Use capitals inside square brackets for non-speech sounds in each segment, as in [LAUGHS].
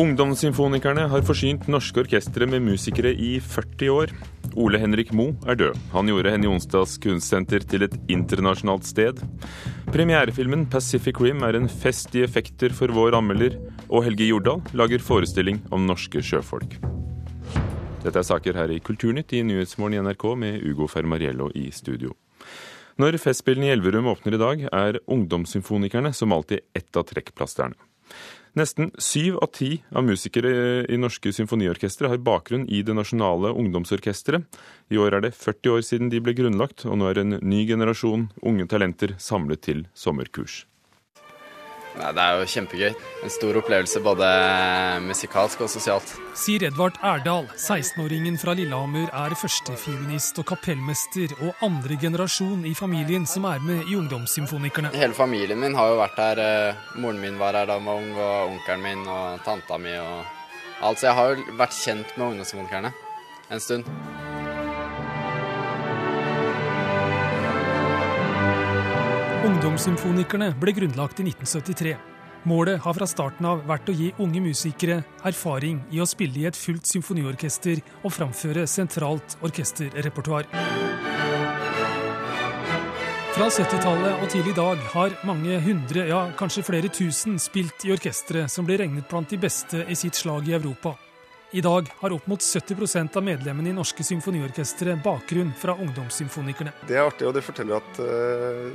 Ungdomssymfonikerne har forsynt norske orkestre med musikere i 40 år. Ole Henrik Moe er død. Han gjorde Henny Onsdags kunstsenter til et internasjonalt sted. Premierefilmen 'Pacific Rim' er en fest i effekter for vår anmelder, og Helge Jordal lager forestilling om norske sjøfolk. Dette er saker her i Kulturnytt i Nyhetsmorgen i NRK med Ugo Fermariello i studio. Når Festspillene i Elverum åpner i dag, er Ungdomssymfonikerne som alltid ett av trekkplasterne. Nesten syv av ti av musikere i norske symfoniorkestre har bakgrunn i Det nasjonale ungdomsorkestret. I år er det 40 år siden de ble grunnlagt, og nå er en ny generasjon unge talenter samlet til sommerkurs. Nei, det er jo kjempegøy. En stor opplevelse både musikalsk og sosialt. Sier Edvard Erdal. 16-åringen fra Lillehammer er førstefiolinist og kapellmester og andre generasjon i familien som er med i Ungdomssymfonikerne. Hele familien min har jo vært her. Eh, moren min var her da hun var ung, og onkelen min og tanta mi og alt. Så jeg har jo vært kjent med Ungdomssymfonikerne en stund. Ungdomssymfonikerne ble grunnlagt i 1973. Målet har fra starten av vært å gi unge musikere erfaring i å spille i et fullt symfoniorkester og framføre sentralt orkesterrepertoar. Fra 70-tallet og til i dag har mange hundre, ja kanskje flere tusen, spilt i orkestre som blir regnet blant de beste i sitt slag i Europa. I dag har opp mot 70% av medlemmene i norske symfoniorkestre bakgrunn fra ungdomssymfonikerne. Det er artig, og det forteller at uh,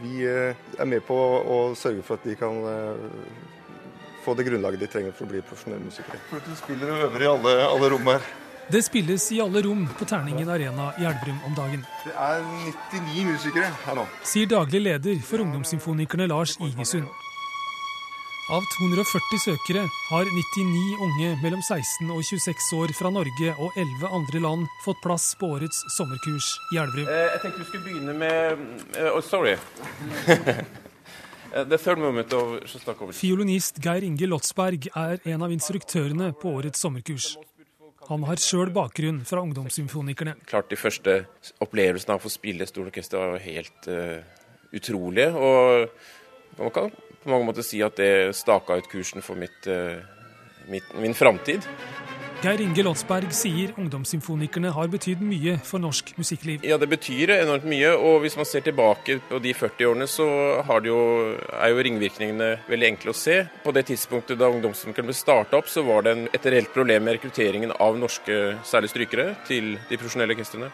vi uh, er med på å sørge for at de kan uh, få det grunnlaget de trenger for å bli profesjonelle musikere. For at Du spiller og øver i alle, alle rom her. Det spilles i alle rom på Terningen arena i Elverum om dagen. Det er 99 musikere her nå. Sier daglig leder for Ungdomssymfonikerne Lars Igesund. Av 240 søkere har 99 unge mellom 16 og 26 år fra Norge og 11 andre land fått plass på årets sommerkurs i Elverum. Eh, jeg tenkte vi skulle begynne med uh, oh, Sorry. [LAUGHS] The third moment of Sjostakovitsj. Fiolinist Geir Inge Lotsberg er en av instruktørene på årets sommerkurs. Han har sjøl bakgrunn fra Ungdomssymfonikerne. Klart De første opplevelsene av å få spille stort orkester var helt uh, utrolige. Og man kan på mange måter si at det staka ut kursen for mitt, uh, mitt, min framtid. Geir Inge Lotsberg sier ungdomssymfonikerne har betydd mye for norsk musikkliv. Ja, det betyr enormt mye. Og hvis man ser tilbake på de 40 årene, så jo, er jo ringvirkningene veldig enkle å se. På det tidspunktet da ungdomssymfonikerne ble starta opp, så var det et reelt problem med rekrutteringen av norske, særlig strykere, til de profesjonelle orkestrene.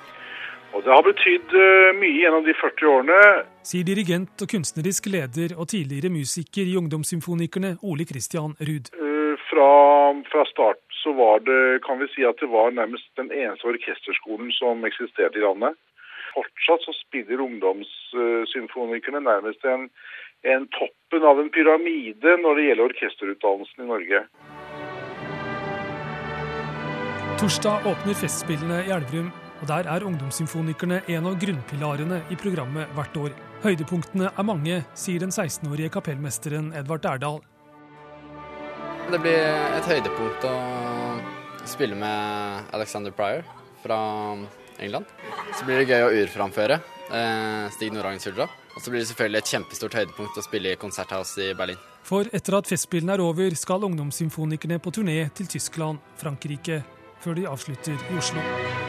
Og det har betydd eh, mye gjennom de 40 årene. Sier dirigent og kunstnerisk leder og tidligere musiker i Ungdomssymfonikerne, Ole Christian Ruud. Eh, fra, fra, start så var det, kan vi si at det var nærmest den eneste orkesterskolen som eksisterte i landet. Fortsatt så spiller ungdomssymfonikerne nærmest en, en toppen av en pyramide når det gjelder orkesterutdannelsen i Norge. Torsdag åpner Festspillene i Elverum og Der er Ungdomssymfonikerne en av grunnpilarene i programmet hvert år. Høydepunktene er mange, sier den 16-årige kapellmesteren Edvard Erdal. Det blir et høydepunkt å spille med Alexander Pryor fra England. Så blir det gøy å urframføre eh, Stig Norhagen Suldra. Og så blir det selvfølgelig et kjempestort høydepunkt å spille i Konserthaus i Berlin. For etter at Festspillene er over, skal Ungdomssymfonikerne på turné til Tyskland, Frankrike, før de avslutter i Oslo.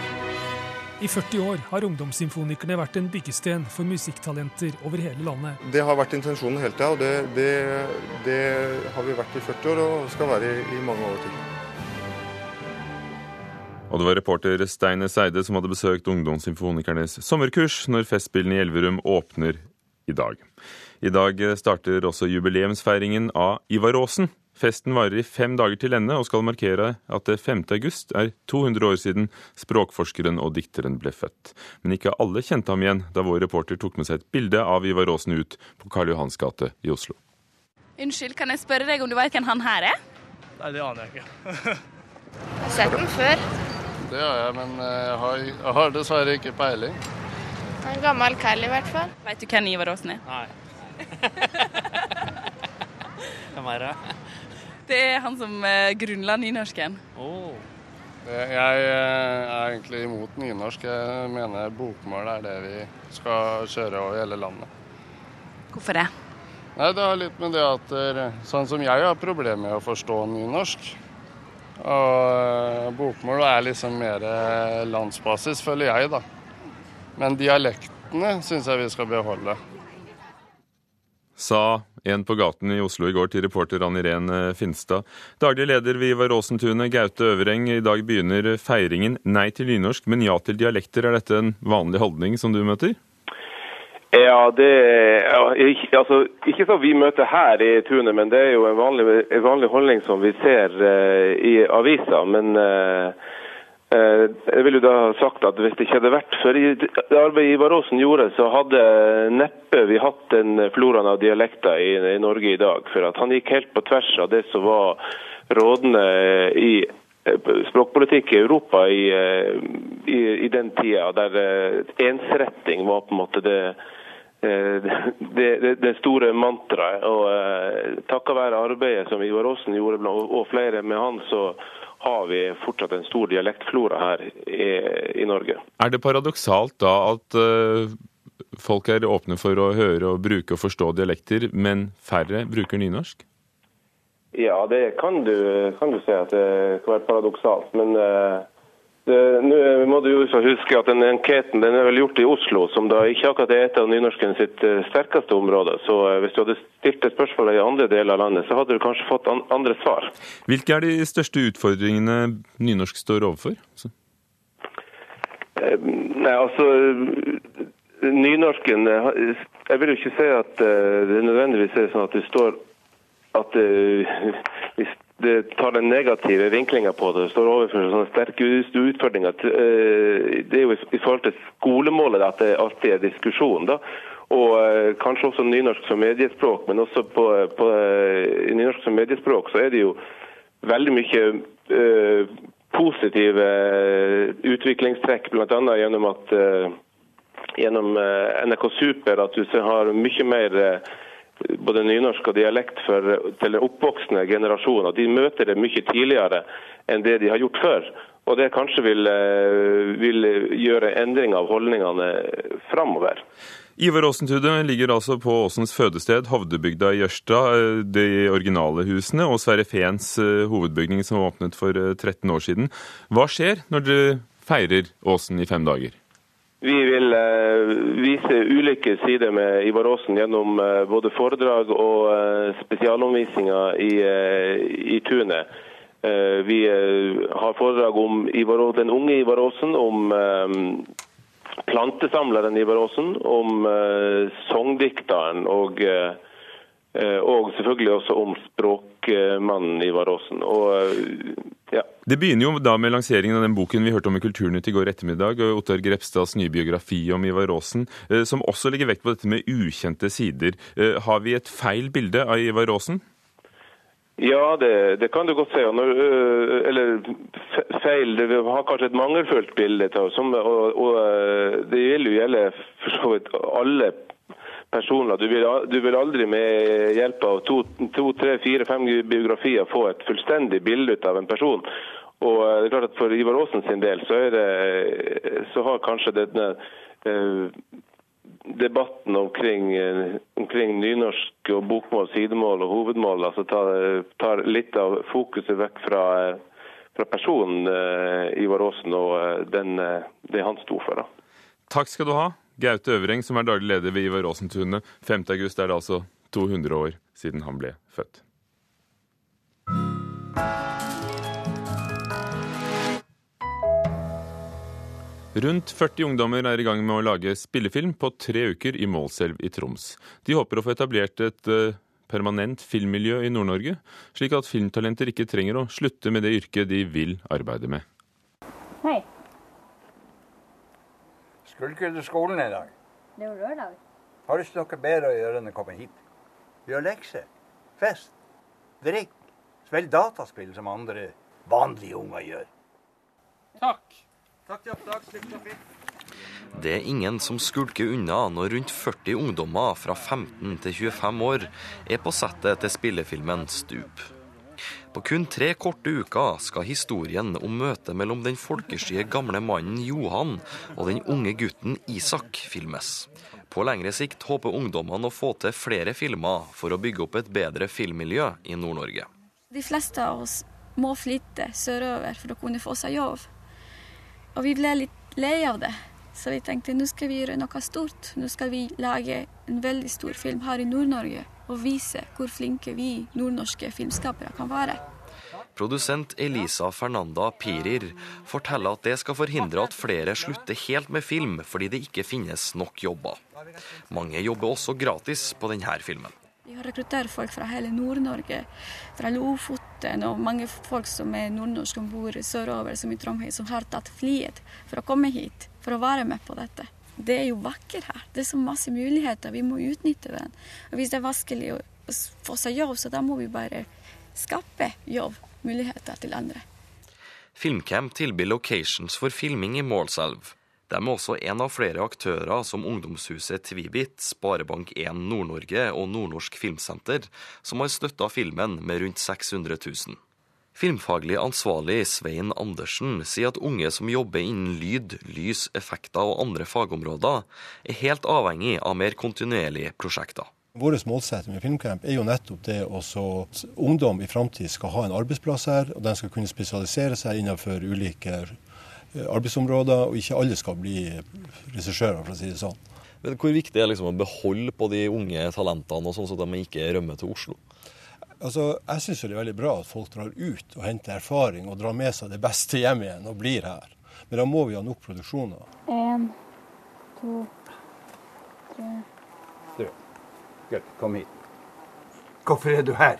I 40 år har Ungdomssymfonikerne vært en byggesten for musikktalenter over hele landet. Det har vært intensjonen hele tida, og det, det, det, har vi vært i 40 år og skal være i, i mange år til. Og det var reporter Steine Seide som hadde besøkt Ungdomssymfonikernes sommerkurs når Festspillene i Elverum åpner i dag. I dag starter også jubileumsfeiringen av Ivar Aasen. Festen varer i fem dager til ende og skal markere at det 5. august er 200 år siden språkforskeren og dikteren ble født. Men ikke alle kjente ham igjen da vår reporter tok med seg et bilde av Ivar Aasen ut på Karl Johans gate i Oslo. Unnskyld, kan jeg spørre deg om du vet hvem han her er? Nei, det aner jeg ikke. [LAUGHS] jeg har sett den før. Det har jeg, men eh, jeg har, jeg har dessverre ikke peiling. En gammel kall i hvert fall. Vet du hvem Ivar Aasen er? Nei. [LAUGHS] Hvem er det? Det er han som eh, grunnla nynorsken. Oh. Jeg eh, er egentlig imot nynorsk. Jeg mener bokmål er det vi skal kjøre over hele landet. Hvorfor det? Nei, Det har litt med det at sånn som jeg har problemer med å forstå nynorsk. Og bokmål er liksom mer landsbasis, føler jeg, da. Men dialektene syns jeg vi skal beholde. Sa en på gaten i Oslo i går til reporter Ann Irén Finstad. Daglig leder Vivar Ivar Aasen-tunet, Gaute Øvereng. I dag begynner feiringen Nei til nynorsk, men ja til dialekter. Er dette en vanlig holdning som du møter? Ja, det ja, ikke, altså, ikke som vi møter her i tunet, men det er jo en vanlig, en vanlig holdning som vi ser uh, i aviser. Men uh, jeg vil jo da ha sagt at hvis det ikke hadde vært for det arbeidet Ivar Aasen gjorde, så hadde neppe vi hatt den floraen av dialekter i, i, Norge i dag. For at han gikk helt på tvers av det som var rådende i språkpolitikk i Europa i, i, i den tida, der ensretting var på en måte det Eh, det, det, det store mantraet. Og eh, Takket være arbeidet som Ivar Aasen gjorde, og flere med han, så har vi fortsatt en stor dialektflora her i, i Norge. Er det paradoksalt da at uh, folk er åpne for å høre og bruke og forstå dialekter, men færre bruker nynorsk? Ja, det kan du, kan du si at det kan være paradoksalt. Men uh, nå må du jo huske at den Enqueten den er vel gjort i Oslo, som da ikke akkurat er et av nynorsken sitt eh, sterkeste område. Så eh, hvis du hadde stilt et spørsmål i andre deler av landet, så hadde du kanskje fått andre svar. Hvilke er de største utfordringene nynorsk står overfor? Så. Eh, nei, altså Nynorsken Jeg vil jo ikke si at det nødvendigvis er sånn at det står at hvis det tar den negative vinklinga på det. står overfor sånne sterke utfordringer. Eh, det er jo i forhold til skolemålet at det alltid er diskusjon. da. Og eh, kanskje også nynorsk som mediespråk, men også på, på i nynorsk som mediespråk så er det jo veldig mye uh, positive utviklingstrekk, bl.a. gjennom at uh, gjennom NRK Super at du har mye mer uh, både nynorsk og dialekt for, til oppvoksende generasjonen. De møter det mye tidligere enn det de har gjort før. Og det kanskje vil, eh, vil gjøre endring av holdningene framover. Ivar Aasentude ligger altså på Åsens fødested, Hovdebygda i Jørstad, eh, de originale husene, og Sverre Feens eh, hovedbygning som åpnet for 13 år siden. Hva skjer når dere feirer Åsen i fem dager? Vi vil uh, vise ulike sider med Ivar Aasen gjennom uh, både foredrag og uh, spesialomvisninger i, i tunet. vi har foredrag om Ivar, den unge Ivar Aasen, om plantesamleren Ivar Aasen, om sangdikteren og, og selvfølgelig også om språkmannen Ivar Aasen. Og ja. Det begynner jo da med lanseringen av den boken vi hørte om i Kulturnytt i går ettermiddag, Ottar Grepstads nye biografi om Ivar Aasen, eh, som også legger vekt på dette med ukjente sider. Eh, har vi et feil bilde av Ivar Aasen? Ja, det, det, kan du godt si. Eh, eller feil, det har kanskje et mangelfullt bilde. Som, og, og, det vil jo gjelde for så vidt alle personer. Du vil, du vil, aldri med hjelp av to, to, tre, fire, fem biografier få et fullstendig bilde ut av en person. Og eh, det er klart at For Ivar Aasen sin del så, det, så har kanskje denne eh, debatten omkring, eh, omkring, nynorsk og bokmål, sidemål og hovedmål altså tar, tar litt av fokuset vekk fra, eh, fra personen eh, Ivar Aasen og eh, den, det han sto for. Da. Takk skal du ha. Gaute Øvreng, som er daglig leder ved Ivar Aasen-tunet. 5. august er det altså 200 år siden han ble født. Rundt 40 ungdommer er i gang med å lage spillefilm på tre uker i Målselv i Troms. De håper å få etablert et eh, permanent filmmiljø i Nord-Norge, slik at filmtalenter ikke trenger å slutte med det yrket de vil arbeide med. Hei. Skulle ikke du skolen i dag? Det er jo lørdag. Har du ikke noe bedre å gjøre enn å komme hit? Gjør lekser, fest, drikk, spill dataspill som andre vanlige unger gjør. Takk. Takk, takk, takk. Fint. Det er ingen som skulker unna når rundt 40 ungdommer fra 15 til 25 år er på settet til spillefilmen Stup. På kun tre korte uker skal historien om møtet mellom den folkeskye gamle mannen Johan og den unge gutten Isak filmes. På lengre sikt håper ungdommene å få til flere filmer for å bygge opp et bedre filmmiljø i Nord-Norge. De fleste av oss må flytte sørover for å kunne få seg jobb. Og vi ble litt lei av det, så vi tenkte nå skal vi gjøre noe stort. Nå skal vi lage en veldig stor film her i Nord-Norge og vise hvor flinke vi nordnorske filmskapere kan være. Produsent Elisa Fernanda Pirir forteller at det skal forhindre at flere slutter helt med film fordi det ikke finnes nok jobber. Mange jobber også gratis på denne filmen. Vi har rekruttert folk fra hele Nord-Norge, fra Lofoten og mange folk som er nordnorske som bor sørover, som i Trondheim, som har tatt flyet for å komme hit for å være med på dette. Det er jo vakkert her. Det er så masse muligheter. Vi må utnytte den. Og hvis det er vanskelig å få seg jobb, så da må vi bare skape jobb, muligheter til andre. Filmcamp tilbyr locations for filming i Målselv. De er også en av flere aktører som ungdomshuset Tvibit, Sparebank1 Nord-Norge og Nordnorsk Filmsenter, som har støtta filmen med rundt 600 000. Filmfaglig ansvarlig Svein Andersen sier at unge som jobber innen lyd, lys, effekter og andre fagområder, er helt avhengig av mer kontinuerlige prosjekter. Vår målsetting med Filmcamp er jo nettopp det at ungdom i framtid skal ha en arbeidsplass her, og den skal kunne spesialisere seg innenfor ulike eh, arbeidsområder, og ikke alle skal bli regissører, for å si det sånn. Men Hvor viktig er det liksom å beholde på de unge talentene, og sånn så de ikke rømmer til Oslo? Altså, Jeg syns det er veldig bra at folk drar ut og henter erfaring og drar med seg det beste hjem igjen og blir her. Men da må vi ha nok produksjoner. En, to, tre Du, gutt, kom hit. Hvorfor er du her?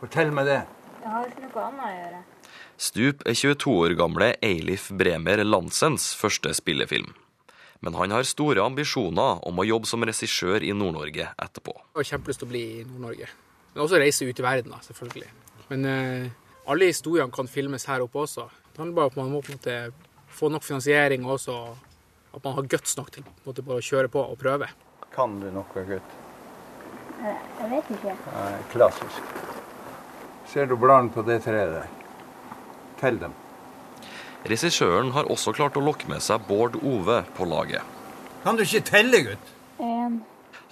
Fortell meg det. Jeg har ikke noe annet å gjøre. Stup er 22 år gamle Eilif Bremer Lansens første spillefilm. Men han har store ambisjoner om å jobbe som regissør i Nord-Norge etterpå. Jeg har kjempelyst til å bli i Nord-Norge. Men også reise ut i verden, da, selvfølgelig. Men uh, alle historiene kan filmes her oppe også. Det handler bare om at man må på en måte få nok finansiering og også at man har guts nok til på måte, å kjøre på og prøve. Kan du noe, gutt? Jeg vet ikke. Nei, klassisk. Ser du bladene på det treet der? Tell dem. Regissøren har også klart å lokke med seg Bård Ove på laget. Kan du ikke telle, gutt? En.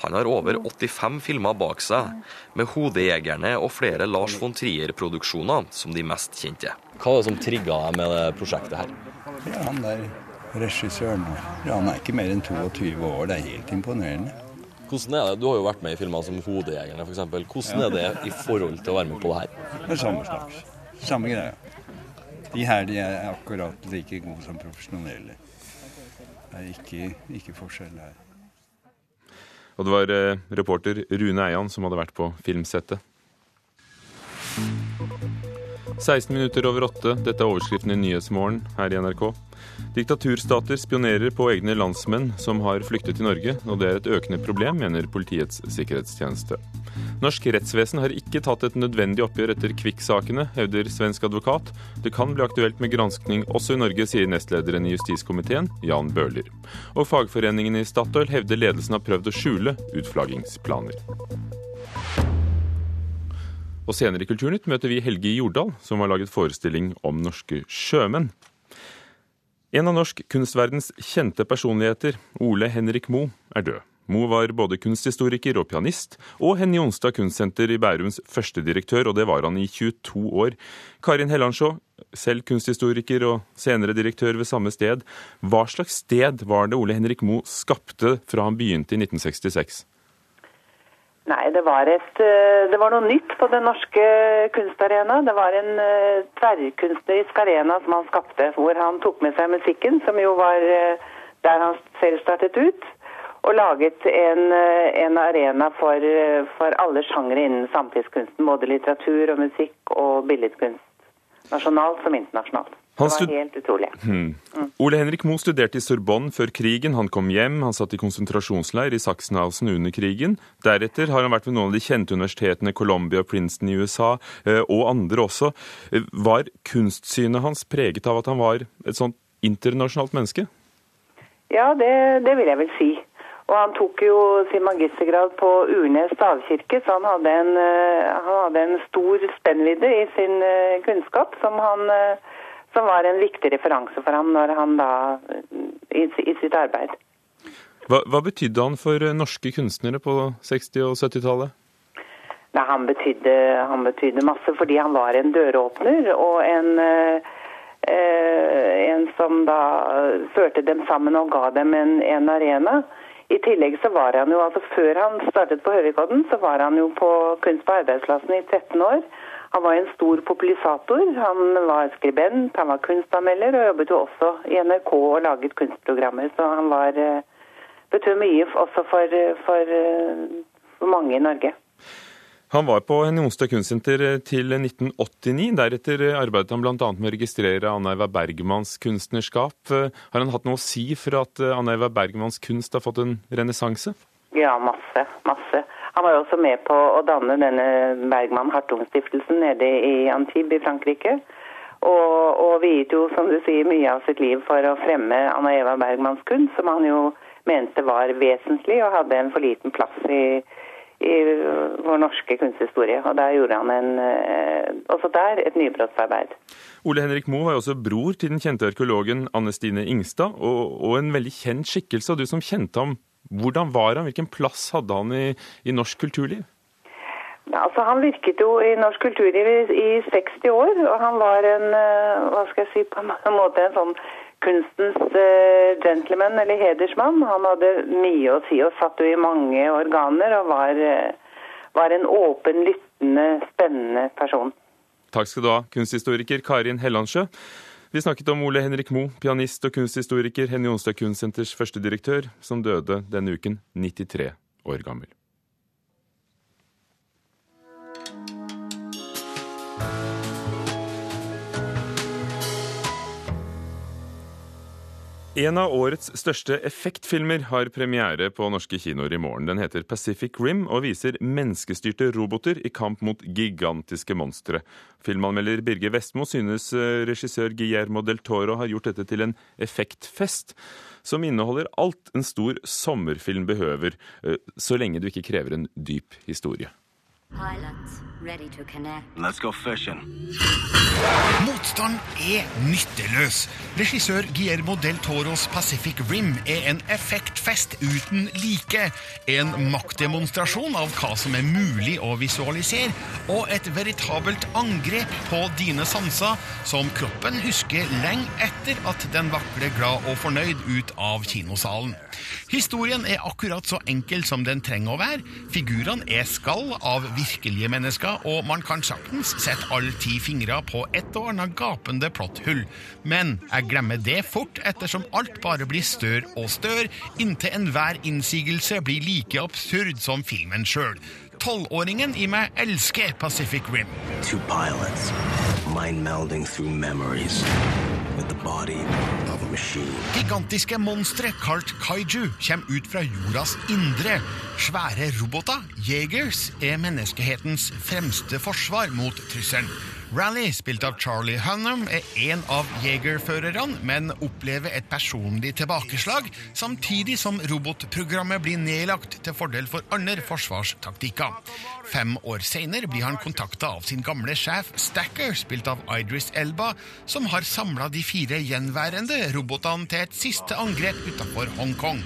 Han har over 85 filmer bak seg, med 'Hodejegerne' og flere Lars von Trier-produksjoner som de mest kjente. Hva er det som trigga deg med det prosjektet her? Ja, Han der regissøren ja, han er ikke mer enn 22 år. Det er helt imponerende. Hvordan er det? Du har jo vært med i filmer som 'Hodejegerne' f.eks. Hvordan er det i forhold til å være med på det her? Det er samme slags. Samme greia. De her de er akkurat like gode som profesjonelle. Det er ikke, ikke forskjell her. Og det var eh, reporter Rune Eian som hadde vært på filmsettet. 16 minutter over åtte. Dette er overskriften i Nyhetsmorgen her i NRK. Diktaturstater spionerer på egne landsmenn som har flyktet til Norge, og det er et økende problem, mener Politiets sikkerhetstjeneste. Norsk rettsvesen har ikke tatt et nødvendig oppgjør etter Kvikk-sakene, hevder svensk advokat. Det kan bli aktuelt med granskning også i Norge, sier nestlederen i justiskomiteen, Jan Bøhler. Og fagforeningen i Statoil hevder ledelsen har prøvd å skjule utflaggingsplaner. Og senere i Kulturnytt møter vi Helge Jordal, som har laget forestilling om norske sjømenn. En av norsk kunstverdens kjente personligheter, Ole Henrik Moe, er død. Moe var både kunsthistoriker og pianist, og Henny Jonstad Kunstsenter i Bærums første direktør, og det var han i 22 år. Karin Hellandsjå, selv kunsthistoriker og senere direktør ved samme sted. Hva slags sted var det Ole Henrik Moe skapte fra han begynte i 1966? Nei, det var, et, eh, det var noe nytt på den norske kunstarena. Det var en uh, tverrkunstnerisk arena som han skapte, hvor han tok med seg musikken, som jo var uh, der han selv startet ut, og laget en, uh, en arena for, for alle sjangre innen samtidskunsten. Både litteratur og musikk og billedkunst. Nasjonalt som internasjonalt. Det var helt utrolig. Hmm. Mm. Ole Henrik Moe studerte i Sorbonne før krigen. Han kom hjem, han satt i konsentrasjonsleir i Sachsenhausen under krigen. Deretter har han vært ved noen av de kjente universitetene, Columbia og Princeton i USA, og andre også. Var kunstsynet hans preget av at han var et sånt internasjonalt menneske? Ja, det, det vil jeg vel si. Og han tok jo sin magistergrad på Urnes stavkirke, så han hadde en, eh, han hadde en stor spennvidde i sin eh, kunnskap som, han, eh, som var en viktig referanse for ham når han da i, i sitt arbeid. Hva, hva, betydde han for norske kunstnere på 60- og 70-tallet? Han, han, betydde masse fordi han var en døråpner og en, eh, en som da førte dem sammen og ga dem en, en arena. I tillegg så var han jo, altså Før han startet på Høvikodden, så var han jo på Kunst på arbeidsplassen i 13 år. Han var en stor populisator. Han var skribent, han var kunstanmelder og jobbet jo også i NRK og laget kunstprogrammer. Så han var, eh, betød mye også for, for, for mange i Norge. Han var på Onsdag Kunstsenter til 1989. Deretter arbeidet han bl.a. med å registrere Anna Eva Bergmanns kunstnerskap. Har han hatt noe å si for at Anna Eva Bergmanns kunst har fått en renessanse? Ja, masse. Masse. Han var jo også med på å danne denne Bergman-Hartung-stiftelsen nede i Antibes i Frankrike. Og, og viet jo, som du sier, mye av sitt liv for å fremme Anna Eva Bergmanns kunst, som han jo mente var vesentlig og hadde en for liten plass i i vår norske kunsthistorie. Og der gjorde han en, eh, også der et nybrottsarbeid. Ole Henrik Moe var jo også bror til den kjente arkeologen Anne Stine Ingstad, og, og, en veldig kjent skikkelse. Og du som kjente ham, hvordan var han? Hvilken plass hadde han i, i norsk kulturliv? Ja, altså Han virket jo i norsk kulturliv i, i 60 år, og han var en eh, hva skal jeg si, på en måte en sånn kunstens uh, gentleman, eller hedersmann. Han hadde mye å si og satt jo i mange organer og var, uh, var en åpen, lyttende, spennende person. Takk skal du ha, kunsthistoriker Karin Hellandsjø. Vi snakket om Ole Henrik Moe, pianist og kunsthistoriker, Henny Onsdag Kunstsenters første direktør, som døde denne uken, 93 år gammel. En av årets største effektfilmer har premiere på norske kinoer i morgen. Den heter Pacific Rim og viser menneskestyrte roboter i kamp mot gigantiske monstre. Filmanmelder Birger Vestmo synes eh, regissør Guillermo del Toro har gjort dette til en effektfest som inneholder alt en stor sommerfilm behøver, eh, så lenge du ikke krever en dyp historie. Pilot. Motstand er nytteløs. Regissør Guillermo del Toros Pacific Rim er en effektfest uten like. En maktdemonstrasjon av hva som er mulig å visualisere, og et veritabelt angrep på dine sanser, som kroppen husker lenge etter at den vakler glad og fornøyd ut av kinosalen. Historien er akkurat så enkel som den trenger å være. Figurene er skall av virkelige mennesker og man kan saktens sette alle ti fingre på et og annet gapende plotthull. Men jeg glemmer det fort, ettersom alt bare blir større og større, inntil enhver innsigelse blir like absurd som filmen sjøl. Tolvåringen i meg elsker Pacific Rim. Two pilots, mind-melding through memories. Gigantiske monstre kalt kaiju kommer ut fra jordas indre. Svære roboter, jegers, er menneskehetens fremste forsvar mot trusselen. Rally, spilt av Charlie Hunnam, er en av jegerførerne, men opplever et personlig tilbakeslag, samtidig som robotprogrammet blir nedlagt til fordel for andre forsvarstaktikker. Fem år senere blir han kontakta av sin gamle sjef Stacker, spilt av Idris Elba, som har samla de fire gjenværende robotene til et siste angrep utafor Hongkong.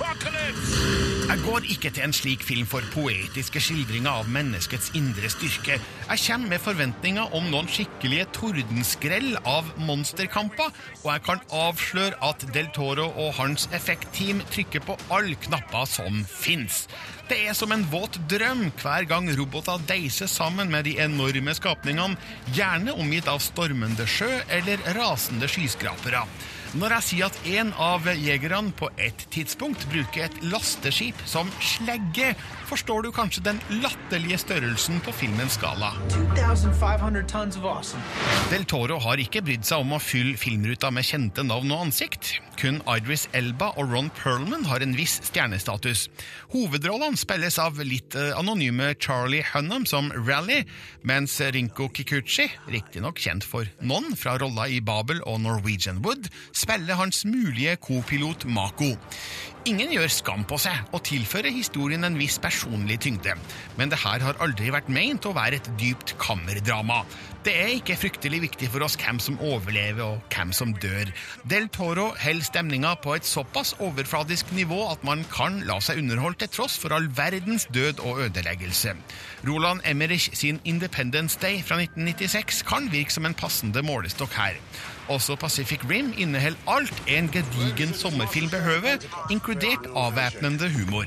Jeg går ikke til en slik film for poetiske skildringer av menneskets indre styrke. Jeg kommer med forventninger om noen skikkelige tordenskrell av monsterkamper, og jeg kan avsløre at Del Toro og hans effektteam trykker på alle knapper som fins. Det er som en våt drøm hver gang roboter deiser sammen med de enorme skapningene, gjerne omgitt av stormende sjø eller rasende skyskrapere. Når jeg sier at en av jegerne på et tidspunkt bruker et lasteskip som slegge, forstår du kanskje den latterlige størrelsen på filmens skala. Awesome. Del Toro har ikke brydd seg om å fylle filmruta med kjente navn og ansikt. Kun Idris Elba og Ron Perlman har en viss stjernestatus. Hovedrollene spilles av litt eh, anonyme Charlie Hunnam som Rally, mens Rinko Kikuchi, riktignok kjent for noen fra rolla i Babel og Norwegian Wood, spiller hans mulige kopilot Mako. Ingen gjør skam på seg og tilfører historien en viss personlig tyngde, men det her har aldri vært meint å være et dypt kammerdrama. Det er ikke fryktelig viktig for oss hvem som overlever og hvem som dør. Del Toro holder stemninga på et såpass overfladisk nivå at man kan la seg underholde til tross for all verdens død og ødeleggelse. Roland Emmerich sin Independence Day fra 1996 kan virke som en passende målestokk her. Også Pacific Rim inneholder alt en gedigen sommerfilm behøver, inkludert avvæpnende humor.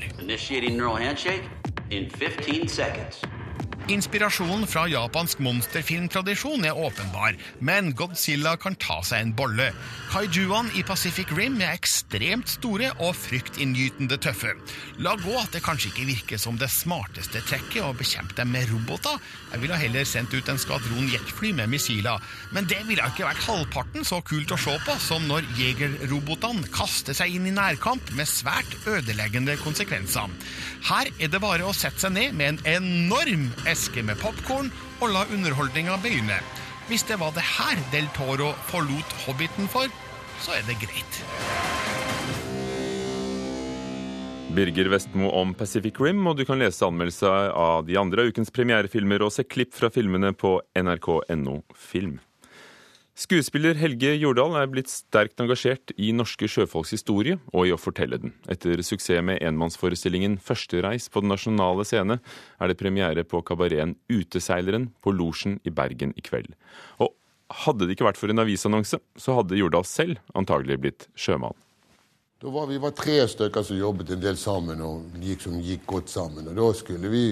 Inspirasjonen fra japansk monsterfilmtradisjon er åpenbar, men Godzilla kan ta seg en bolle. Kaijuene i Pacific Rim er ekstremt store og fryktinngytende tøffe. La gå at det kanskje ikke virker som det smarteste trekket å bekjempe dem med roboter. Jeg ville heller sendt ut en skvadron jetfly med missiler, men det ville ikke vært halvparten så kult å se på som når jegerrobotene kaster seg inn i nærkamp med svært ødeleggende konsekvenser. Her er det bare å sette seg ned med en enorm eske med popkorn og la underholdninga begynne. Hvis det var det her Del Toro forlot Hobbiten for, så er det greit. Birger Vestmo om Pacific Rim, og du kan lese anmeldelser av de andre ukens premierefilmer og se klipp fra filmene på nrk.no film. Skuespiller Helge Jordal er blitt sterkt engasjert i norske sjøfolks historie og i å fortelle den. Etter suksess med enmannsforestillingen Førstereis på Den nasjonale scene, er det premiere på kabareten Uteseileren på Losjen i Bergen i kveld. Og hadde det ikke vært for en avisannonse, så hadde Jordal selv antagelig blitt sjømann. Da var vi var tre stykker som jobbet en del sammen og gikk, gikk godt sammen. Og da, skulle vi,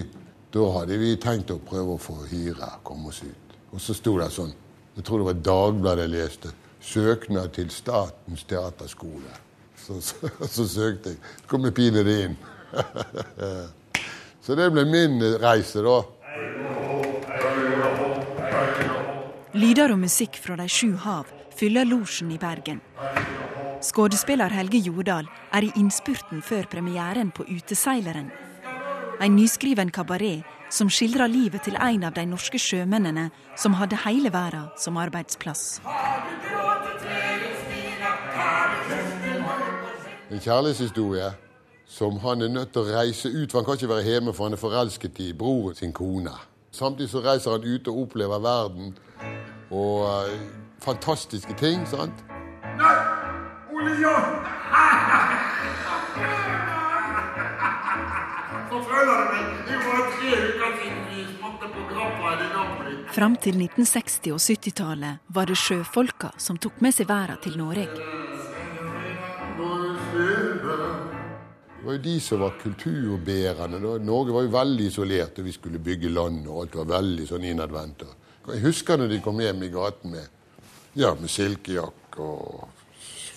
da hadde vi tenkt å prøve å få hyre, komme oss ut. Og så sto det sånn jeg tror det var Dagbladet jeg leste. 'Søknad til Statens teaterskole'. Så, så, så søkte jeg. Så kom jeg pinlig inn. [LAUGHS] så det ble min reise, da. Lyder og musikk fra de sju hav fyller losjen i Bergen. Skuespiller Helge Jordal er i innspurten før premieren på Uteseileren. En nyskriven kabaret som skildrer livet til en av de norske sjømennene som hadde hele verden som arbeidsplass. En kjærlighetshistorie som han er nødt til å reise ut, for han kan ikke være hjemme, for han er forelsket i broren sin kone. Samtidig så reiser han ut og opplever verden og uh, fantastiske ting. sant? Nei, Ole Fram til 1960- og 70-tallet var det sjøfolka som tok med seg verden til Norge. Det var jo de som var kulturbærende. Norge var jo veldig isolert, og vi skulle bygge land, og alt var veldig sånn innadvendt. Jeg husker når de kom hjem i gaten med, ja, med silkejakke og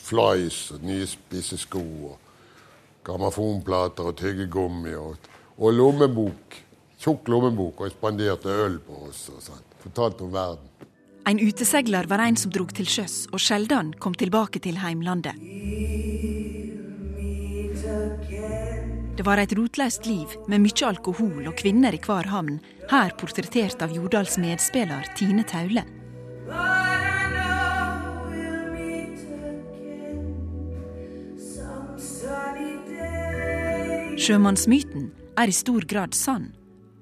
flies og nye spisse sko og grammofonplater og tyggegummi og, og lommebok tjukk lommebok og spanderte øl på oss. og sånt. Fortalte om verden. En utesegler var en som drog til sjøs og sjelden kom tilbake til heimlandet. Det var et rotløst liv med mye alkohol og kvinner i hver havn, her portrettert av Jordals medspiller Tine Taule. Sjømannsmyten er i stor grad sann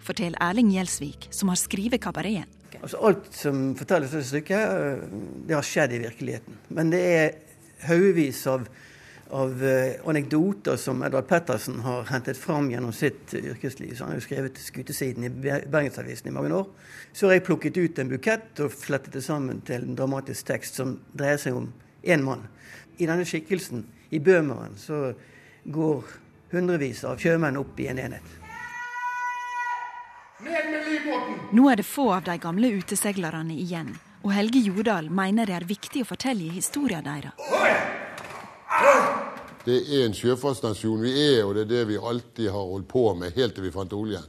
forteller Erling Gjelsvik, som har skrevet kabareten. Altså, alt som fortelles i dette stykket, eh, det har skjedd i virkeligheten. Men det er haugevis av, av uh, anekdoter som Edvard Pettersen har hentet fram gjennom sitt yrkesliv. Så han har jo skrevet skutesiden i Bergensavisen i mange år. Så har jeg plukket ut en bukett og flettet det sammen til en dramatisk tekst som dreier seg om én mann. I denne skikkelsen, i Bømeren, så går hundrevis av sjømenn opp i en enhet. Nå er det få av de gamle uteseglerne igjen, og Helge Jordal mener det er viktig å fortelle historien deres. Det er en sjøfartsnasjon vi er, og det er det vi alltid har holdt på med helt til vi fant oljen.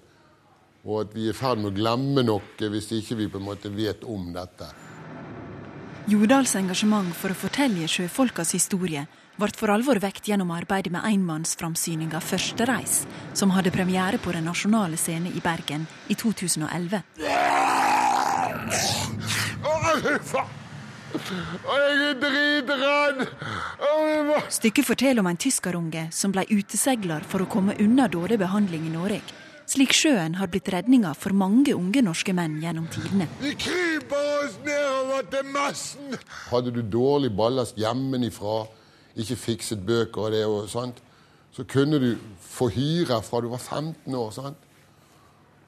Og at vi er i ferd med å glemme noe hvis ikke vi på en måte vet om dette. Jordals engasjement for å fortelle sjøfolkas historie ble for alvor vekt gjennom arbeidet med enmannsframsyninga Første reis, som hadde premiere på Den nasjonale scene i Bergen i 2011. Jeg er dritredd! Stykket forteller om en tyskerunge som ble utesegler for å komme unna dårlig behandling i Norge. Slik sjøen har blitt redninga for mange unge norske menn gjennom tidene. Vi kryper oss nedover til massen! Hadde du dårlig ballast hjemmefra, ikke fikset bøker og det og sånt, så kunne du få hyre fra du var 15 år. sant?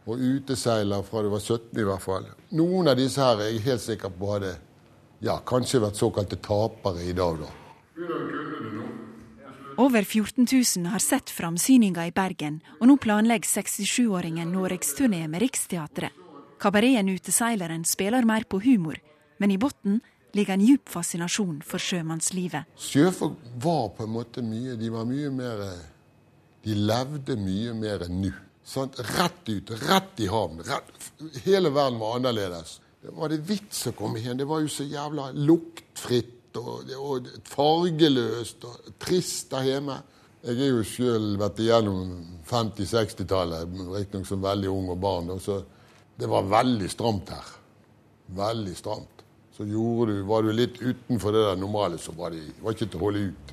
Og uteseiler fra du var 17 i hvert fall. Noen av disse her er jeg helt sikker på hadde ja, kanskje vært såkalte tapere i dag, da. Over 14 000 har sett framsyninga i Bergen, og nå planlegger 67-åringen norgesturné med Riksteatret. Kabareten Uteseileren spiller mer på humor, men i bunnen ligger en djup fascinasjon for sjømannslivet. Sjøfolk var på en måte mye De var mye mer De levde mye mer enn nå. Sånn, rett ut, rett i havn. Hele verden var annerledes. Det var det vits å komme hjem? Det var jo så jævla luktfritt og, og fargeløst og trist der hjemme. Jeg er jo sjøl vært igjennom 50-60-tallet, riktignok som veldig ung og barn. Så det var veldig stramt her. Veldig stramt. Så du, var du litt utenfor det der normale, så var det var ikke til å holde ut.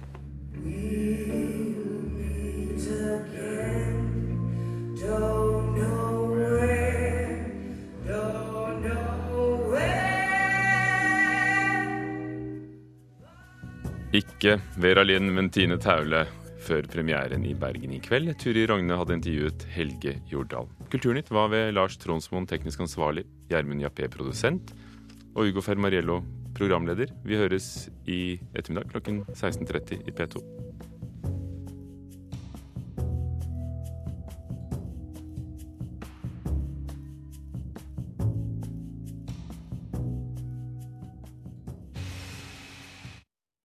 Ikke Vera Lind, men Tine Taule før premieren i Bergen i kveld. Turi Rogne hadde intervjuet Helge Jordal. Kulturnytt var ved Lars Tronsmoen, teknisk ansvarlig, Gjermund Jappé, produsent og Ugo Fermariello, programleder. Vi høres i ettermiddag klokken 16.30 i P2.